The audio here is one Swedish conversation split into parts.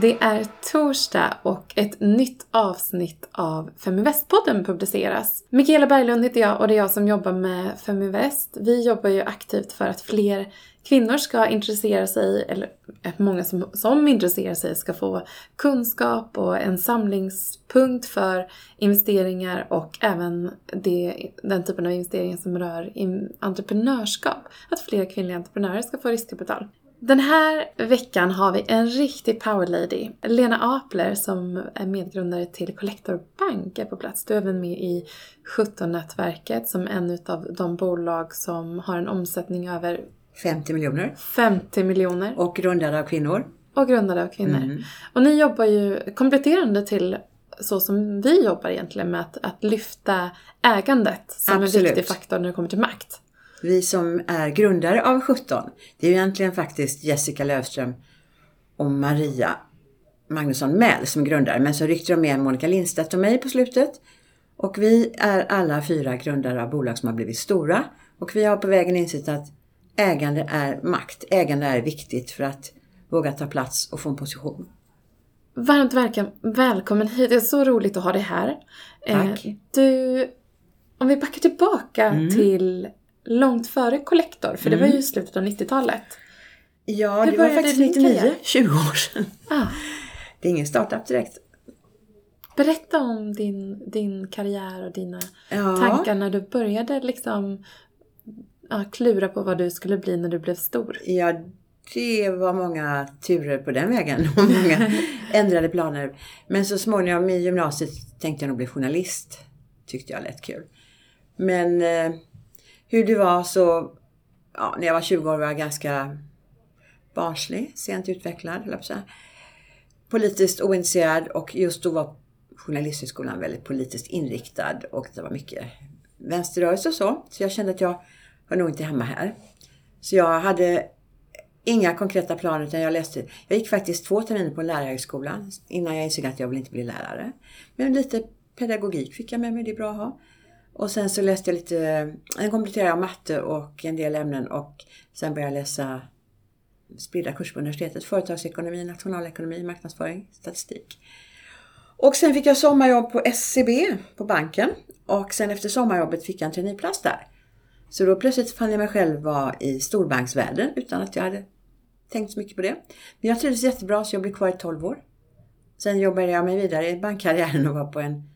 Det är torsdag och ett nytt avsnitt av Feminvest-podden publiceras. Mikaela Berglund heter jag och det är jag som jobbar med Feminvest. Vi jobbar ju aktivt för att fler kvinnor ska intressera sig, eller eh, många som, som intresserar sig ska få kunskap och en samlingspunkt för investeringar och även det, den typen av investeringar som rör entreprenörskap. Att fler kvinnliga entreprenörer ska få riskkapital. Den här veckan har vi en riktig powerlady. Lena Apler som är medgrundare till Collector Bank är på plats. Du är även med i 17-nätverket som en av de bolag som har en omsättning över 50 miljoner. 50 miljoner. Och grundade av kvinnor. Och grundade av kvinnor. Mm. Och ni jobbar ju kompletterande till så som vi jobbar egentligen med att, att lyfta ägandet som Absolut. en viktig faktor när det kommer till makt vi som är grundare av 17, det är ju egentligen faktiskt Jessica Lövström och Maria Magnusson Mäll som grundare. Men så ryckte de med Monica Lindstedt och mig på slutet. Och vi är alla fyra grundare av bolag som har blivit stora. Och vi har på vägen insett att ägande är makt. Ägande är viktigt för att våga ta plats och få en position. Varmt välkommen hit. Det är så roligt att ha dig här. Tack. Eh, du, om vi backar tillbaka mm. till långt före Collector, för det var ju i slutet av 90-talet. Ja, Hur det var faktiskt 99, 20 år sedan. Ah. Det är ingen startup direkt. Berätta om din, din karriär och dina ja. tankar när du började liksom ja, klura på vad du skulle bli när du blev stor. Ja, det var många turer på den vägen och många ändrade planer. Men så småningom i gymnasiet tänkte jag nog bli journalist. Tyckte jag lät kul. Men eh, hur det var så, ja, när jag var 20 år var jag ganska barnslig, sent utvecklad, eller så Politiskt ointresserad och just då var Journalisthögskolan väldigt politiskt inriktad och det var mycket vänsterrörelse och så. Så jag kände att jag var nog inte hemma här. Så jag hade inga konkreta planer utan jag läste. Jag gick faktiskt två terminer på lärarhögskolan innan jag insåg att jag ville inte bli lärare. Men lite pedagogik fick jag med mig, det är bra att ha. Och sen så läste jag lite, sen kompletterade jag matte och en del ämnen och sen började jag läsa spridda kurser på universitetet. Företagsekonomi, nationalekonomi, marknadsföring, statistik. Och sen fick jag sommarjobb på SCB på banken och sen efter sommarjobbet fick jag en traineeplats där. Så då plötsligt fann jag mig själv vara i storbanksvärlden utan att jag hade tänkt så mycket på det. Men jag trivdes jättebra så jag blev kvar i 12 år. Sen jobbade jag mig vidare i bankkarriären och var på en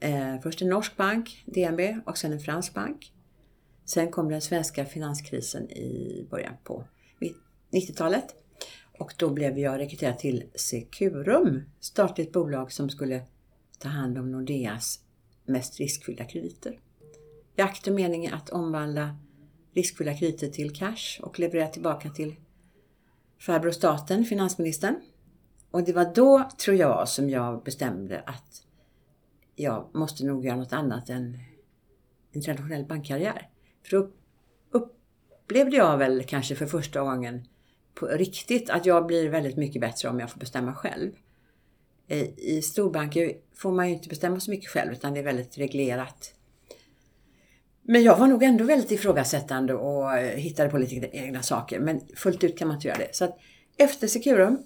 Eh, först en norsk bank, DNB, och sen en fransk bank. Sen kom den svenska finanskrisen i början på 90-talet. Och då blev jag rekryterad till Securum, statligt bolag som skulle ta hand om Nordeas mest riskfyllda krediter. I akt och mening att omvandla riskfyllda krediter till cash och leverera tillbaka till farbror staten, finansministern. Och det var då, tror jag, som jag bestämde att jag måste nog göra något annat än en traditionell bankkarriär. För då upplevde jag väl kanske för första gången på riktigt att jag blir väldigt mycket bättre om jag får bestämma själv. Eh, I storbanker får man ju inte bestämma så mycket själv utan det är väldigt reglerat. Men jag var nog ändå väldigt ifrågasättande och hittade på lite egna saker. Men fullt ut kan man inte göra det. Så att efter Securum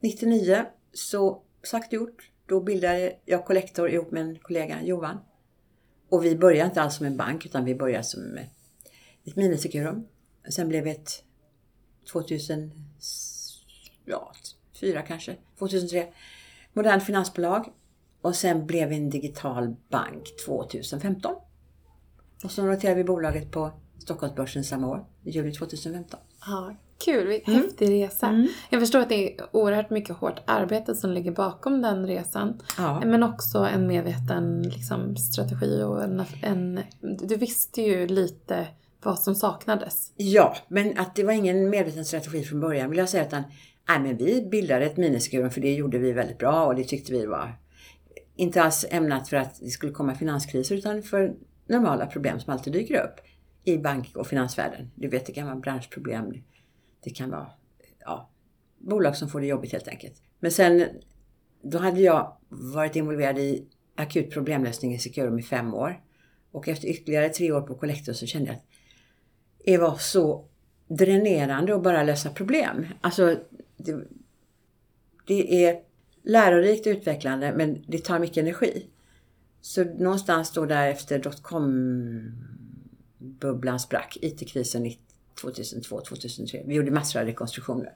99 så sagt gjort då bildade jag Collector ihop med en kollega, Johan. Och vi började inte alls som en bank utan vi började som ett minisekurum. Sen blev vi ett 2004 kanske, 2003, modernt finansbolag. Och sen blev vi en digital bank 2015. Och så noterade vi bolaget på Stockholmsbörsen samma år, i juli 2015. Ja, Kul, mm. häftig resa. Mm. Jag förstår att det är oerhört mycket hårt arbete som ligger bakom den resan. Ja. Men också en medveten liksom, strategi och en, en... Du visste ju lite vad som saknades. Ja, men att det var ingen medveten strategi från början vill jag säga. Utan, nej, men vi bildade ett minisekurum för det gjorde vi väldigt bra och det tyckte vi var inte alls ämnat för att det skulle komma finanskriser utan för normala problem som alltid dyker upp i bank och finansvärlden. Du vet, det kan vara branschproblem det kan vara ja, bolag som får det jobbigt helt enkelt. Men sen, då hade jag varit involverad i akut problemlösning i Securum i fem år. Och efter ytterligare tre år på Collector så kände jag att det var så dränerande att bara lösa problem. Alltså, det, det är lärorikt och utvecklande men det tar mycket energi. Så någonstans då där efter dotcom-bubblan sprack, IT-krisen 2002-2003. Vi gjorde massor av rekonstruktioner.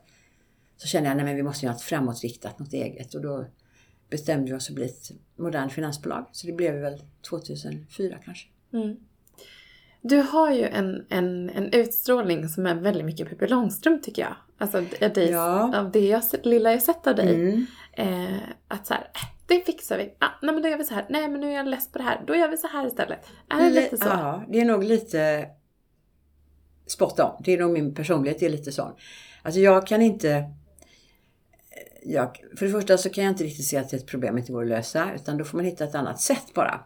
Så kände jag, nej men vi måste göra något framåtriktat, något eget. Och då bestämde vi oss att bli ett modernt finansbolag. Så det blev vi väl 2004 kanske. Mm. Du har ju en, en, en utstrålning som är väldigt mycket Pippi Långstrump tycker jag. Alltså det, Ja. av det jag, lilla jag sett av dig. Mm. Eh, att så här, äh, det fixar vi. Ah, nej men då gör vi så här. Nej men nu är jag less på det här. Då gör vi så här istället. Är det lite så? Ja, det är nog lite spot on. Det är nog min personlighet, det är lite sån. Alltså jag kan inte... Jag, för det första så kan jag inte riktigt se att det ett problem inte går att lösa. Utan då får man hitta ett annat sätt bara.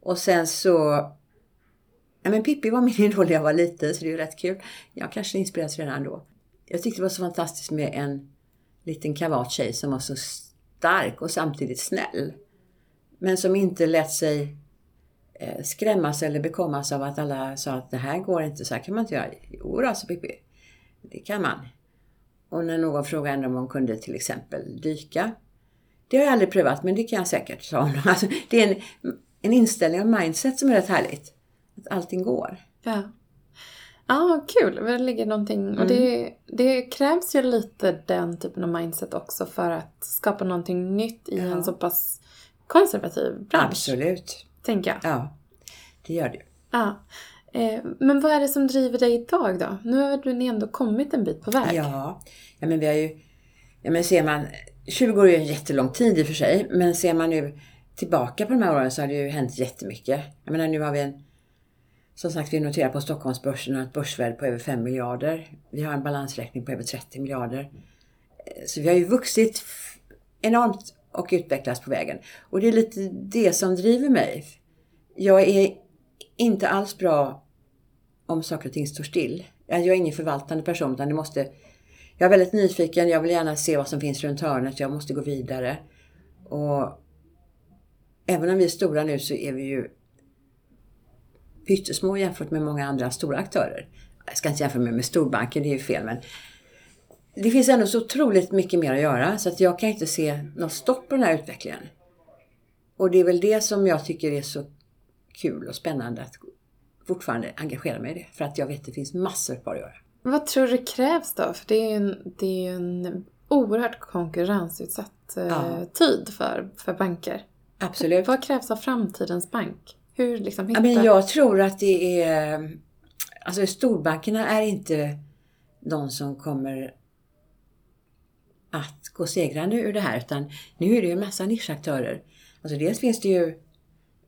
Och sen så... Ja men Pippi var min idol när jag var liten så det är ju rätt kul. Jag kanske inspireras redan då. Jag tyckte det var så fantastiskt med en liten kavat tjej som var så stark och samtidigt snäll. Men som inte lät sig skrämmas eller bekommas av att alla sa att det här går inte, så här kan man inte göra. Jo då, sa Pippi. Det kan man. Och när någon frågade henne om hon kunde till exempel dyka. Det har jag aldrig prövat, men det kan jag säkert, sa hon. Alltså, det är en, en inställning och mindset som är rätt härligt. Att allting går. Ja. Ja, kul. Det ligger någonting. Och det, det krävs ju lite den typen av mindset också för att skapa någonting nytt i Ja. en så pass konservativ bransch. Absolut. Tänker jag. Ja, det gör det. Ja. Eh, men vad är det som driver dig idag då? Nu har du ändå kommit en bit på väg. Ja, ja men vi har ju... Ja men ser man... 20 år är ju en jättelång tid i och för sig. Men ser man nu tillbaka på de här åren så har det ju hänt jättemycket. Jag menar nu har vi en... Som sagt, vi noterar på Stockholmsbörsen ett börsvärde på över 5 miljarder. Vi har en balansräkning på över 30 miljarder. Eh, Så vi har ju vuxit enormt och utvecklas på vägen. Och det är lite det som driver mig. Jag är inte alls bra om saker och ting står still. Jag är ingen förvaltande person utan det måste... Jag är väldigt nyfiken, jag vill gärna se vad som finns runt hörnet, jag måste gå vidare. Och även om vi är stora nu så är vi ju pyttesmå jämfört med många andra stora aktörer. Jag ska inte jämföra mig med storbanker, det är ju fel men det finns ändå så otroligt mycket mer att göra så att jag kan inte se något stopp på den här utvecklingen. Och det är väl det som jag tycker är så kul och spännande att fortfarande engagera mig i det. För att jag vet att det finns massor kvar att göra. Vad tror du krävs då? För det är ju en, det är en oerhört konkurrensutsatt eh, Ja. tid för, för banker. Absolut. Vad krävs av framtidens bank? Hur liksom Ja, hitta... men jag tror att det är... Alltså storbankerna är inte de som kommer att gå segrande ur det här. Utan nu är det ju en massa nischaktörer. Alltså dels finns det ju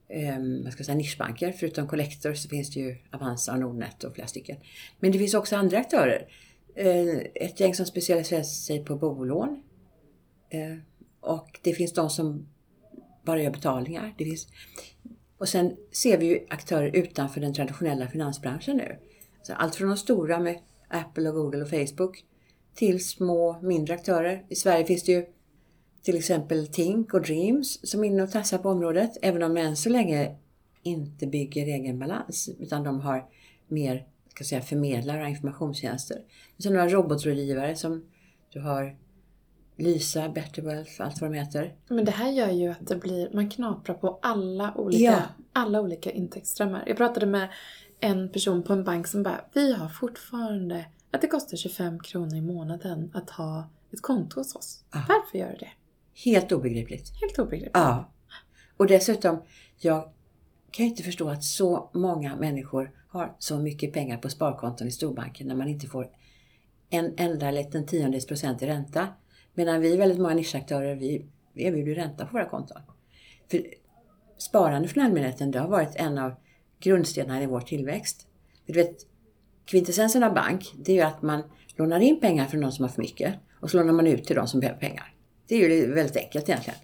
eh, vad ska jag säga, nischbanker. Förutom Collector så finns det ju Avanza och Nordnet och flera stycken. Men det finns också andra aktörer. Eh, ett gäng som specialiserar sig på bolån. Eh, och det finns de som bara gör betalningar. Det finns, och sen ser vi ju aktörer utanför den traditionella finansbranschen nu. Så allt från de stora med Apple och Google och Facebook till små mindre aktörer. I Sverige finns det ju till exempel Tink och Dreams som är inne och tassar på området. Även om de än så länge inte bygger egen balans utan de har mer ska säga, förmedlare och informationstjänster. Sen några robotrådgivare som du har Lysa, Betterwealth, allt vad de heter. Men det här gör ju att det blir, man knaprar på alla olika, Ja. alla olika intäktsströmmar. Jag pratade med en person på en bank som bara, vi har fortfarande att det kostar 25 kronor i månaden att ha ett konto hos oss. Ah. Varför gör det det? Helt obegripligt. Helt obegripligt. Ja. Och dessutom, jag kan inte förstå att så många människor har så mycket pengar på sparkonton i storbanken när man inte får en enda liten tiondels procent i ränta. Medan vi, väldigt många nischaktörer, vi, vi erbjuder ränta på våra konton. För sparande från allmänheten, det har varit en av grundstenarna i vår tillväxt. För du vet, kvintessensen av bank, det är ju att man lånar in pengar från de som har för mycket och så lånar man ut till de som behöver pengar. Det är ju väldigt enkelt egentligen.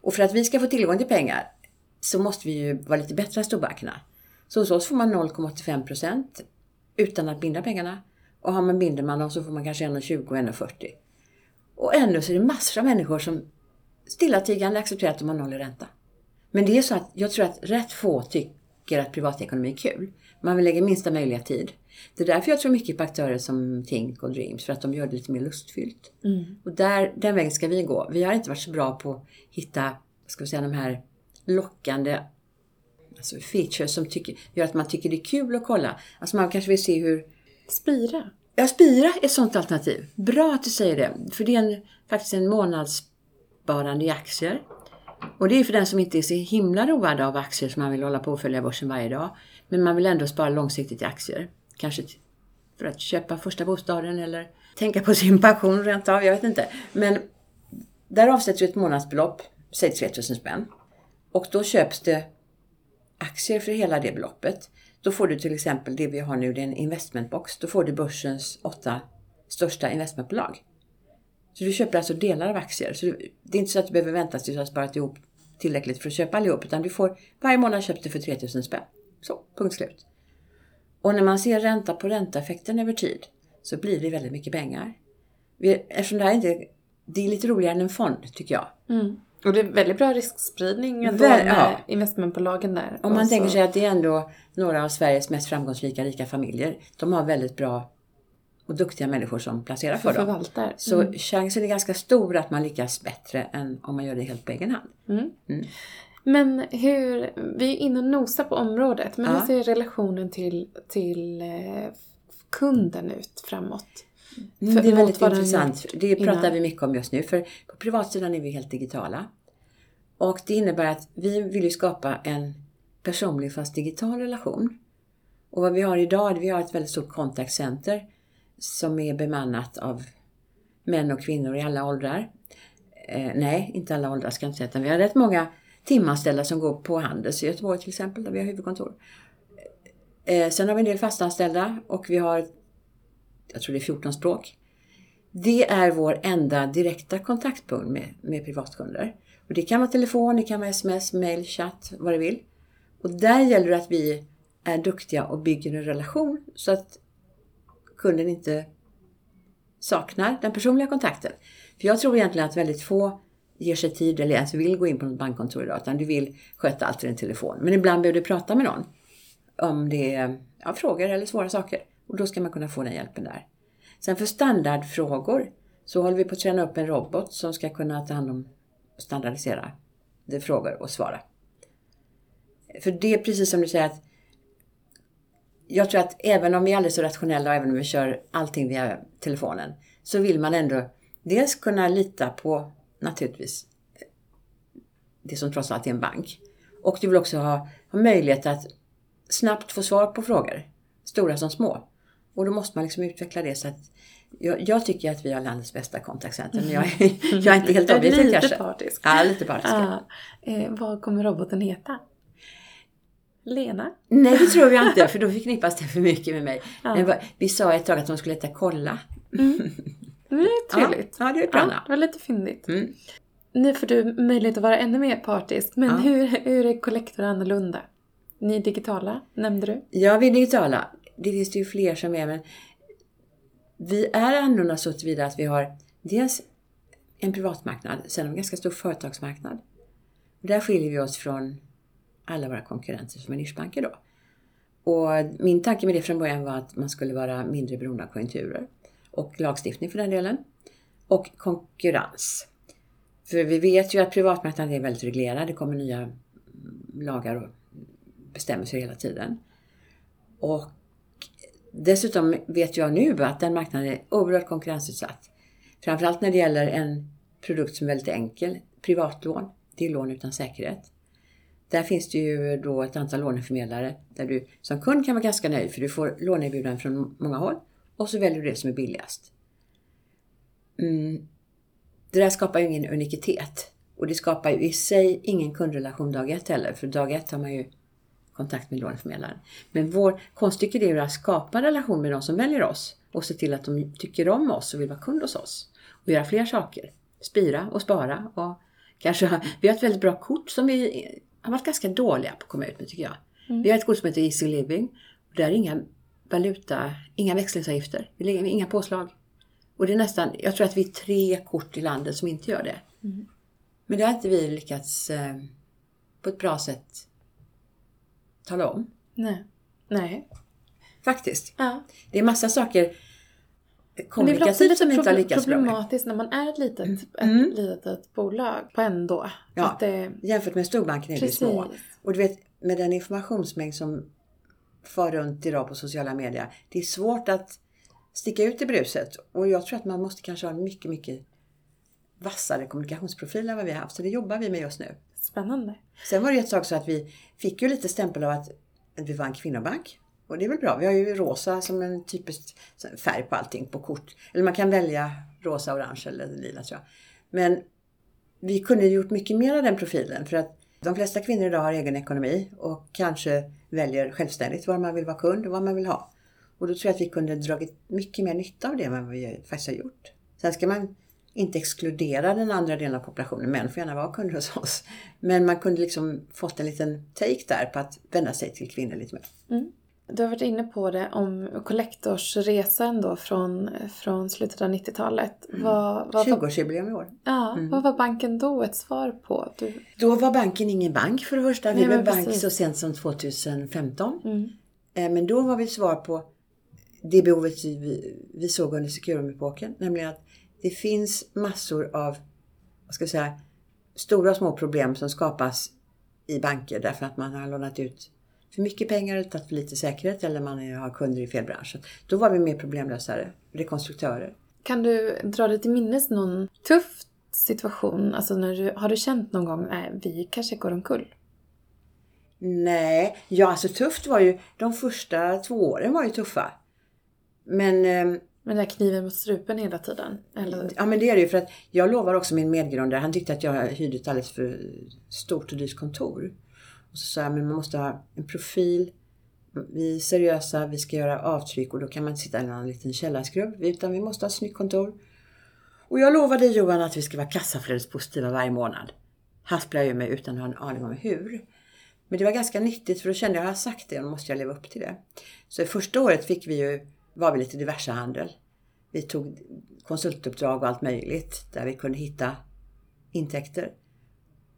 Och för att vi ska få tillgång till pengar så måste vi ju vara lite bättre än storbankerna. Så hos oss får man 0,85 procent utan att binda pengarna. Och har man binder man dem så får man kanske 1,20 och 1,40. Och ändå så är det massor av människor som stillatigande accepterar att de har noll i ränta. Men det är så att jag tror att rätt få tycker att privatekonomi är kul. Man vill lägga minsta möjliga tid. Det är därför jag tror mycket på aktörer som Tink och Dreams, för att de gör det lite mer lustfyllt. Mm. Och där, den vägen ska vi gå. Vi har inte varit så bra på att hitta, ska vi säga, de här lockande alltså features som tycker, gör att man tycker det är kul att kolla. Alltså man kanske vill se hur Spira. Ja, Spira är ett sånt alternativ. Bra att du säger det. För det är en, faktiskt en månadssparande i aktier. Och det är för den som inte är så himla road av aktier som man vill hålla på och följa börsen varje dag. Men man vill ändå spara långsiktigt i aktier. Kanske för att köpa första bostaden eller tänka på sin pension rent av, jag vet inte. Men där avsätts ju ett månadsbelopp, säg 3000 spänn. Och då köps det aktier för hela det beloppet. Då får du till exempel det vi har nu, det är en investmentbox. Då får du börsens åtta största investmentbolag. Så du köper alltså delar av aktier. Så det är inte så att du behöver vänta tills du har sparat ihop tillräckligt för att köpa allihop. Utan du får varje månad köps det för 3000 spänn. Så, punkt slut. Och när man ser ränta på ränta-effekten över tid så blir det väldigt mycket pengar. Eftersom det här inte det är lite roligare än en fond tycker jag. Mm. Och det är väldigt bra riskspridning ändå Väl, med ja. investmentbolagen där. Om man tänker sig att det är ändå några av Sveriges mest framgångsrika rika familjer. De har väldigt bra och duktiga människor som placerar för dem. förvaltar. Så Mm. chansen är ganska stor att man lyckas bättre än om man gör det helt på egen hand. Mm. Men hur, vi är inne och nosar på området, men Ja. hur ser relationen till, till eh, kunden ut framåt? Mm, För- det är väldigt intressant. Det pratar innan. vi mycket om just nu. För på privatsidan är vi helt digitala. Och det innebär att vi vill ju skapa en personlig fast digital relation. Och vad vi har idag, vi har ett väldigt stort contact center som är bemannat av män och kvinnor i alla åldrar. Eh, nej, inte alla åldrar ska jag inte säga, utan vi har rätt många timanställda som går på Handels i Göteborg till exempel, där vi har huvudkontor. Eh, sen har vi en del fastanställda och vi har, jag tror det är 14 språk. Det är vår enda direkta kontaktpunkt med, med privatkunder. Och det kan vara telefon, det kan vara sms, mail, chatt, vad du vill. Och där gäller det att vi är duktiga och bygger en relation så att kunden inte saknar den personliga kontakten. För jag tror egentligen att väldigt få ger sig tid eller ens vill gå in på något bankkontor idag, utan du vill sköta allt i din telefon. Men ibland behöver du prata med någon om det är ja, frågor eller svåra saker. Och då ska man kunna få den hjälpen där. Sen för standardfrågor så håller vi på att träna upp en robot som ska kunna ta hand om och standardisera de frågor och svara. För det är precis som du säger att jag tror att även om vi är alldeles så rationella och även om vi kör allting via telefonen så vill man ändå dels kunna lita på naturligtvis det som trots allt är en bank. Och du vill också ha, ha möjlighet att snabbt få svar på frågor, stora som små. Och då måste man liksom utveckla det så att jag, jag tycker att vi har landets bästa kontaktcenter, men jag, är- jag är inte helt objektiv lite kanske. partisk. Ja, lite partisk. Ja. Eh, vad kommer roboten heta? Lena? Nej, det tror jag inte, för då förknippas det för mycket med mig. Ja. Vad- vi sa ett tag att de skulle heta Kolla. Det är trevligt. Ja, ja, det är bra Ja, det var lite fyndigt. Mm. Nu får du möjlighet att vara ännu mer partisk. Men Ja. hur, hur är Collector annorlunda? Ni är digitala, nämnde du. Ja, vi är digitala. Det finns det ju fler som är, men vi är annorlunda så tillvida att vi har dels en privatmarknad, sen en ganska stor företagsmarknad. Där skiljer vi oss från alla våra konkurrenter som är nischbanker då. Och min tanke med det från början var att man skulle vara mindre beroende av konjunkturer och lagstiftning för den delen. Och konkurrens. För vi vet ju att privatmarknaden är väldigt reglerad. Det kommer nya lagar och bestämmelser hela tiden. Och dessutom vet jag nu att den marknaden är oerhört konkurrensutsatt. Framförallt när det gäller en produkt som är väldigt enkel, privatlån. Det är lån utan säkerhet. Där finns det ju då ett antal låneförmedlare där du som kund kan vara ganska nöjd för du får låneerbjudanden från många håll och så väljer du det som är billigast. Mm. Det där skapar ju ingen unikitet och det skapar ju i sig ingen kundrelation dag ett heller för dag ett har man ju kontakt med låneförmedlaren. Men vår konststycke är att skapa en relation med de som väljer oss och se till att de tycker om oss och vill vara kund hos oss. Och göra fler saker. Spira och spara och kanske vi har ett väldigt bra kort som vi har varit ganska dåliga på att komma ut med tycker jag. Vi har ett kort som heter Easy Living och där är inga valuta, inga växlingsavgifter, vi lägger inga påslag. Och det är nästan, jag tror att vi är tre kort i landet som inte gör det. Men det har inte vi lyckats eh, på ett bra sätt tala om. Nej. Nej. Faktiskt. Ja. Det är massa saker kommunikativt som inte har lyckats bra med. problematiskt när man är ett litet, Mm. ett litet bolag på ändå. Ja. Att det, Jämfört med storbanken är vi precis. små. Och du vet, med den informationsmängd som far runt idag på sociala medier. Det är svårt att sticka ut i bruset. Och jag tror att man måste kanske ha en mycket, mycket vassare kommunikationsprofil än vad vi har haft. Så det jobbar vi med just nu. Spännande. Sen var det ett tag så att vi fick ju lite stämpel av att, vi var en kvinnobank. Och det är väl bra. Vi har ju rosa som en typisk färg på allting på kort. Eller man kan välja rosa, orange eller lila tror jag. Men vi kunde gjort mycket mer av den profilen för att de flesta kvinnor idag har egen ekonomi och kanske väljer självständigt var man vill vara kund och vad man vill ha. Och då tror jag att vi kunde dragit mycket mer nytta av det än vad vi faktiskt har gjort. Sen ska man inte exkludera den andra delen av populationen. Män får gärna vara kunder hos oss. Men man kunde liksom fått en liten take där på att vända sig till kvinnor lite mer. Mm. Du har varit inne på det om Collectors-resan då från, från slutet av 90-talet. Mm. Vad, vad, var, 20-årsjubileum i år. ja, vad var banken då ett svar på? Du, Då var banken ingen bank för det första. Vi Nej, blev bank precis. så sent som 2015. mm, Eh, Men då var vi svar på det behovet vi, vi såg under Securum-epoken. Nämligen att det finns massor av, vad ska jag säga, stora och små problem som skapas i banker därför att man har lånat ut för mycket pengar och tagit för lite säkerhet eller man har kunder i fel bransch. Då var vi mer problemlösare, rekonstruktörer. kan du dra dig till minnes någon tuff situation? Alltså när du, har du känt någon gång, nej vi kanske går omkull? Nej, ja alltså tufft var ju, de första två åren var ju tuffa. Men ehm, Med den där kniven mot strupen hela tiden? Eller? Ja men det är det ju för att jag lovar också min medgrundare, han tyckte att jag hyrde ett alldeles för stort och dyrt kontor. Och så sa jag, men man måste ha en profil, vi är seriösa, vi ska göra avtryck och då kan man inte sitta i en liten källarskrubb utan vi måste ha ett snyggt kontor. Och jag lovade Johan att vi ska vara kassaflödespositiva varje månad. Han spelade ju mig utan att ha en aning om hur. Men det var ganska nyttigt för då kände jag, har jag sagt det och då måste jag leva upp till det. Så i första året fick vi ju, var vi lite diverse handel. Vi tog konsultuppdrag och allt möjligt där vi kunde hitta intäkter.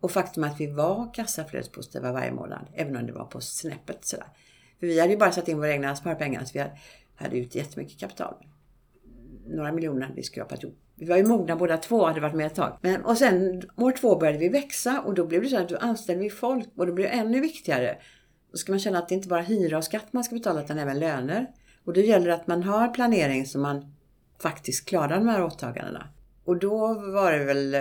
Och faktum att vi var kassaflödespositiva varje månad, även om det var på snäppet sådär. För vi hade ju bara satt in våra egna sparpengar så vi hade, hade ut jättemycket kapital. Några miljoner hade vi skrapat ihop. Vi var ju mogna båda två, hade varit med ett tag. Men, och sen år två började vi växa och då blev det så att då anställde vi folk och då blev det ännu viktigare. Då ska man känna att det inte bara är hyra och skatt man ska betala utan även löner. Och då gäller det att man har planering så man faktiskt klarar de här åtagandena. Och då var det väl eh,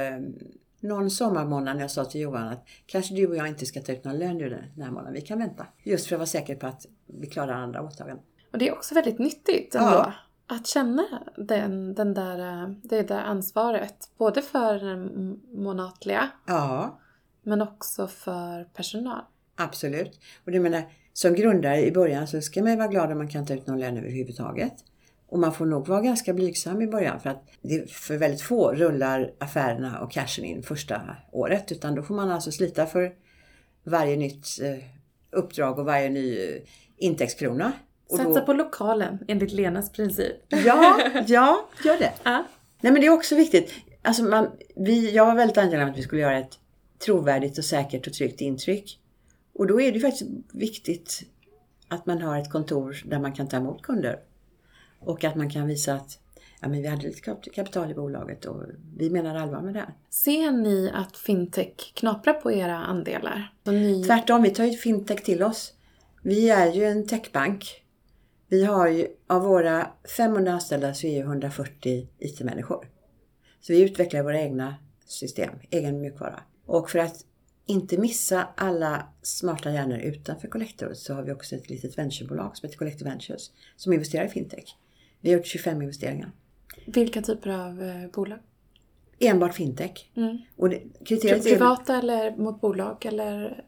någon sommarmånad när jag sa till Johan att kanske du och jag inte ska ta ut någon lön den här månaden. Vi kan vänta. Just för att vara säker på att vi klarar andra åtaganden. Och det är också väldigt nyttigt ändå. Ja. Att känna den, den där, det där ansvaret. Både för den månatliga Ja, men också för personal. absolut. Och du menar, som grundare i början så ska man ju vara glad om man kan ta ut någon lön överhuvudtaget. Och man får nog vara ganska blygsam i början för att det för väldigt få rullar affärerna och cashen in första året. Utan då får man alltså slita för varje nytt eh, uppdrag och varje ny eh, intäktskrona. Och Satsa då, på lokalen enligt Lenas princip. Ja, ja, gör det. Ja. Nej men det är också viktigt. Alltså man, vi, jag var väldigt angelägen om att vi skulle göra ett trovärdigt och säkert och tryggt intryck. Och då är det faktiskt viktigt att man har ett kontor där man kan ta emot kunder. Och att man kan visa att ja, men vi hade lite kap- kapital i bolaget och vi menar allvar med det här. Ser ni att fintech knaprar på era andelar? Ni... Tvärtom, vi tar ju fintech till oss. Vi är ju en techbank. Vi har ju, av våra 500 anställda så är ju 140 IT-människor. Så vi utvecklar våra egna system, egen mjukvara. Och för att inte missa alla smarta hjärnor utanför Collector så har vi också ett litet venturebolag som heter Collector Ventures som investerar i fintech. Vi har gjort 25 investeringar. Vilka typer av eh, bolag? Enbart fintech. Mm. Och det, kriteriet är... Privata eller mot bolag eller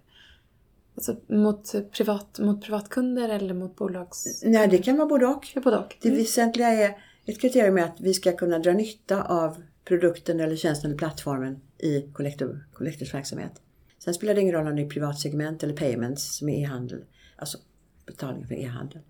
alltså mot, privat, mot privatkunder eller mot bolags... Nej, det kan vara både och. Både och. Det väsentliga är, ett kriterium är att vi ska kunna dra nytta av produkten eller tjänsten eller plattformen i Collector, Collectors verksamhet. Sen spelar det ingen roll om det är privatsegment eller payments som är e-handel, alltså betalning för e-handel,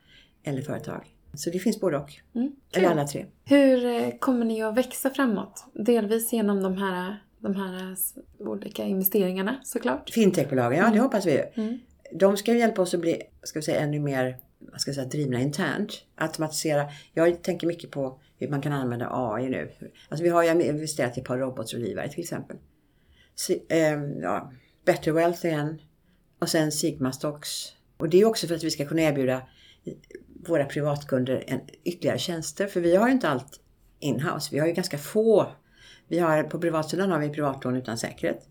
eller företag. Så det finns både och. Mm. Eller alla tre. Hur eh, kommer ni att växa framåt? Delvis genom de här, de här olika investeringarna såklart. Fintechbolagen, ja det hoppas vi ju. Mm. de ska hjälpa oss att bli, ska vi säga, ännu mer vad ska jag säga, drivna internt. Automatisera. Jag tänker mycket på hur man kan använda AI nu. Alltså vi har ju investerat i ett par robotrådgivare till exempel. Så, eh, ja, Better Wealth igen. Och sen Sigma Stocks. Och det är också för att vi ska kunna erbjuda våra privatkunder en, ytterligare tjänster. För vi har ju inte allt inhouse. Vi har ju ganska få. Vi har, på privatsidan har vi privatlån utan säkerhet.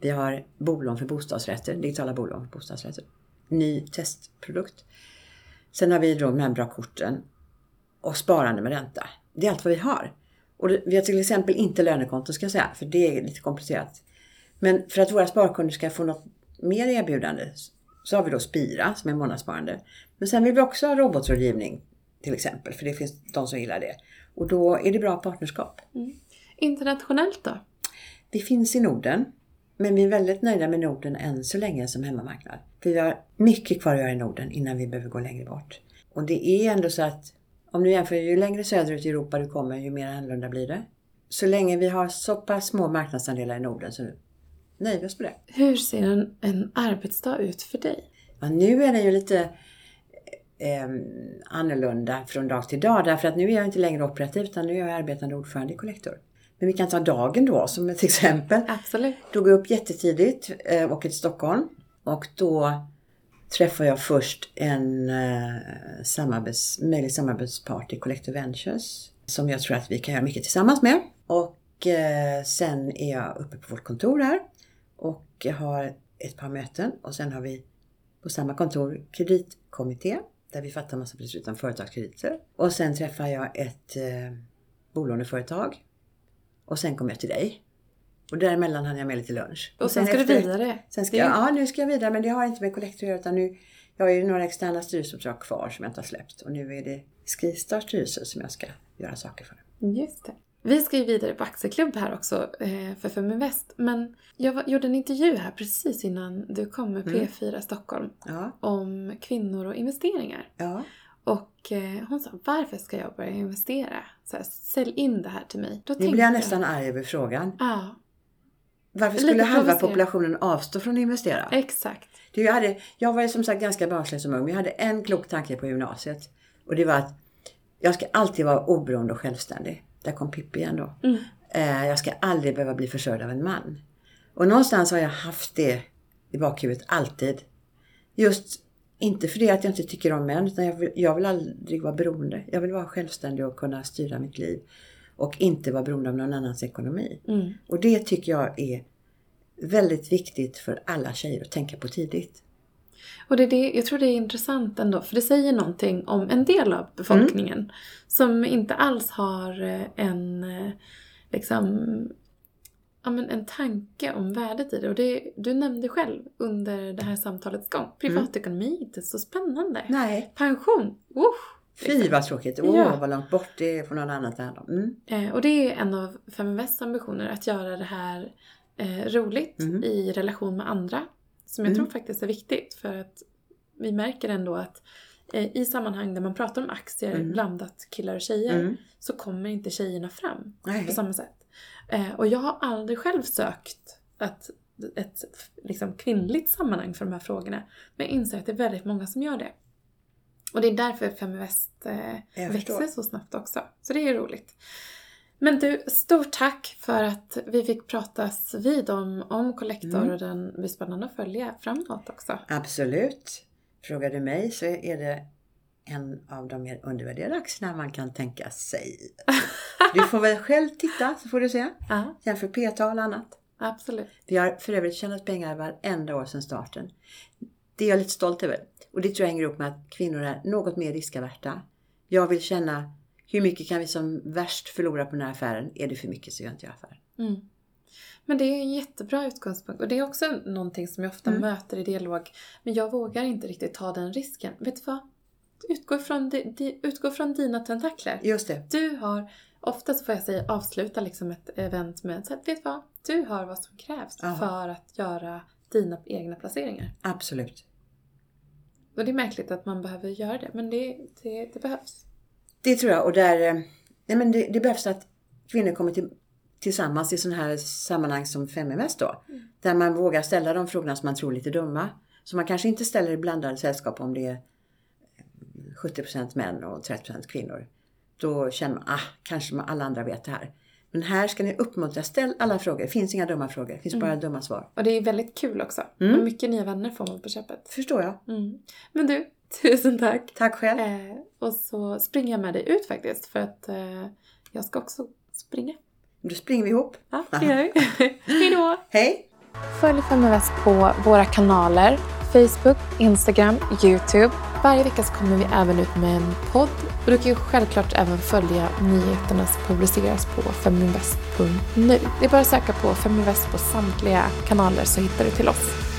Vi har bolån för bostadsrätter, digitala bolån för bostadsrätter. Ny testprodukt. Sen har vi då de här bra korten och sparande med ränta. Det är allt vad vi har. Och vi har till exempel inte lönekonto ska jag säga, för det är lite komplicerat. Men för att våra sparkunder ska få något mer erbjudande så har vi då Spira som är månadssparande. Men sen vill vi också ha robotrådgivning till exempel, för det finns de som gillar det. Och då är det bra partnerskap. Mm. Internationellt då? Vi finns i Norden. Men vi är väldigt nöjda med Norden än så länge som hemmamarknad. För vi har mycket kvar att göra i Norden innan vi behöver gå längre bort. Och det är ändå så att om du jämför, ju längre söderut i Europa du kommer, ju mer annorlunda blir det. Så länge vi har så pass små marknadsandelar i Norden så oss på det. Hur ser en, en arbetsdag ut för dig? Ja, nu är den ju lite eh, annorlunda från dag till dag därför att nu är jag inte längre operativ utan nu är jag arbetande ordförande i Collector. Men vi kan ta dagen då som ett exempel. Absolut. Då går jag upp jättetidigt, eh, åker till Stockholm och då träffar jag först en eh, samarbets, möjlig samarbetspart i Collector Ventures som jag tror att vi kan göra mycket tillsammans med. Och eh, sen är jag uppe på vårt kontor här och har ett par möten och sen har vi på samma kontor kreditkommitté där vi fattar massa beslut om företagskrediter. Och sen träffar jag ett eh, bolåneföretag och sen kommer jag till dig. Och däremellan hann jag med lite lunch. Och, och sen, sen ska efter, du vidare? Sen ska jag, ja, nu ska jag vidare men det har inte med Collector att göra utan nu jag har ju några externa styrelseuppdrag kvar som jag inte har släppt och nu är det Skistar styrelse som jag ska göra saker för. Just det. Vi ska ju vidare på aktieklubb här också eh, för Feminvest. Men jag gjorde en intervju här precis innan du kom med P4 mm. Stockholm. Ja. Om kvinnor och investeringar. Ja. Och eh, hon sa, varför ska jag börja investera? Så här, sälj in det här till mig. Då nu blir jag nästan arg över frågan. Ja. Varför skulle halva populationen avstå från att investera? Exakt. Du, jag, hade, jag var som sagt ganska barnslig som ung, men jag hade en klok tanke på gymnasiet. Och det var att jag ska alltid vara oberoende och självständig. Där kom Pippi igen då. Mm. Eh, jag ska aldrig behöva bli försörjd av en man. Och någonstans har jag haft det i bakhuvudet alltid. Just inte för det att jag inte tycker om män, utan jag vill, jag vill aldrig vara beroende. Jag vill vara självständig och kunna styra mitt liv. Och inte vara beroende av någon annans ekonomi. Mm. Och det tycker jag är väldigt viktigt för alla tjejer att tänka på tidigt. Och det är det, jag tror det är intressant ändå, för det säger någonting om en del av befolkningen mm. som inte alls har eh, en, eh, liksom, ja, men en tanke om värdet i det. Och det, du nämnde själv under det här samtalets gång, privatekonomi mm. är inte så spännande. Nej. Pension, usch! Fy vad tråkigt, åh ja. vad långt bort det är från någon annan att mm. eh, Och det är en av Feminvests ambitioner, att göra det här eh, roligt mm. i relation med andra. Som jag mm. tror faktiskt är viktigt för att vi märker ändå att eh, i sammanhang där man pratar om aktier mm. blandat killar och tjejer mm. så kommer inte tjejerna fram Nej. på samma sätt. Eh, och jag har aldrig själv sökt att, ett liksom, kvinnligt sammanhang för de här frågorna. Men jag inser att det är väldigt många som gör det. Och det är därför Feminvest eh, växer så snabbt också. Så det är roligt. Men du, stort tack för att vi fick pratas vid om, om Collector mm. och den blir spännande att följa framåt också. Absolut. Frågar du mig så är det en av de mer undervärderade aktierna man kan tänka sig. Du får väl själv titta så får du se. Ja. Jämför p-tal och annat. Absolut. Vi har för övrigt tjänat pengar varenda år sedan starten. Det är jag lite stolt över. Och det tror jag hänger ihop med att kvinnor är något mer riskaverta. Jag vill känna hur mycket kan vi som värst förlora på den här affären? Är det för mycket så gör inte jag affären. Mm. Men det är en jättebra utgångspunkt och det är också någonting som jag ofta mm. möter i dialog. Men jag vågar inte riktigt ta den risken. Vet du vad? Utgå från, di, utgå från dina tentakler. Just det. Du har, ofta så får jag säga avsluta liksom ett event med att vet du vad? Du har vad som krävs Aha. för att göra dina egna placeringar. Absolut. Och det är märkligt att man behöver göra det, men det, det, det behövs. Det tror jag och där, eh, nej men det, det behövs att kvinnor kommer till, tillsammans i sådana här sammanhang som Feminvest då. Mm. Där man vågar ställa de frågorna som man tror är lite dumma. Så man kanske inte ställer i blandade sällskap om det är 70% män och 30% kvinnor. Då känner man, ah, kanske alla andra vet det här. Men här ska ni uppmuntra, ställ alla frågor. Det finns inga dumma frågor, det finns bara dumma svar. Och det är väldigt kul också. Mm. Och mycket nya vänner får man på köpet. Förstår jag. Mm. Men du, tusen tack. Tack själv. Eh, och så springer jag med dig ut faktiskt för att eh, jag ska också springa. Då springer vi ihop. Ja, det gör vi. Hej då! Hej! Följ Feminvest på våra kanaler Facebook, Instagram, Youtube. Varje vecka så kommer vi även ut med en podd. Och du kan ju självklart även följa nyheterna som publiceras på feminvest.nu. Det är bara att söka på Feminvest på samtliga kanaler så hittar du till oss.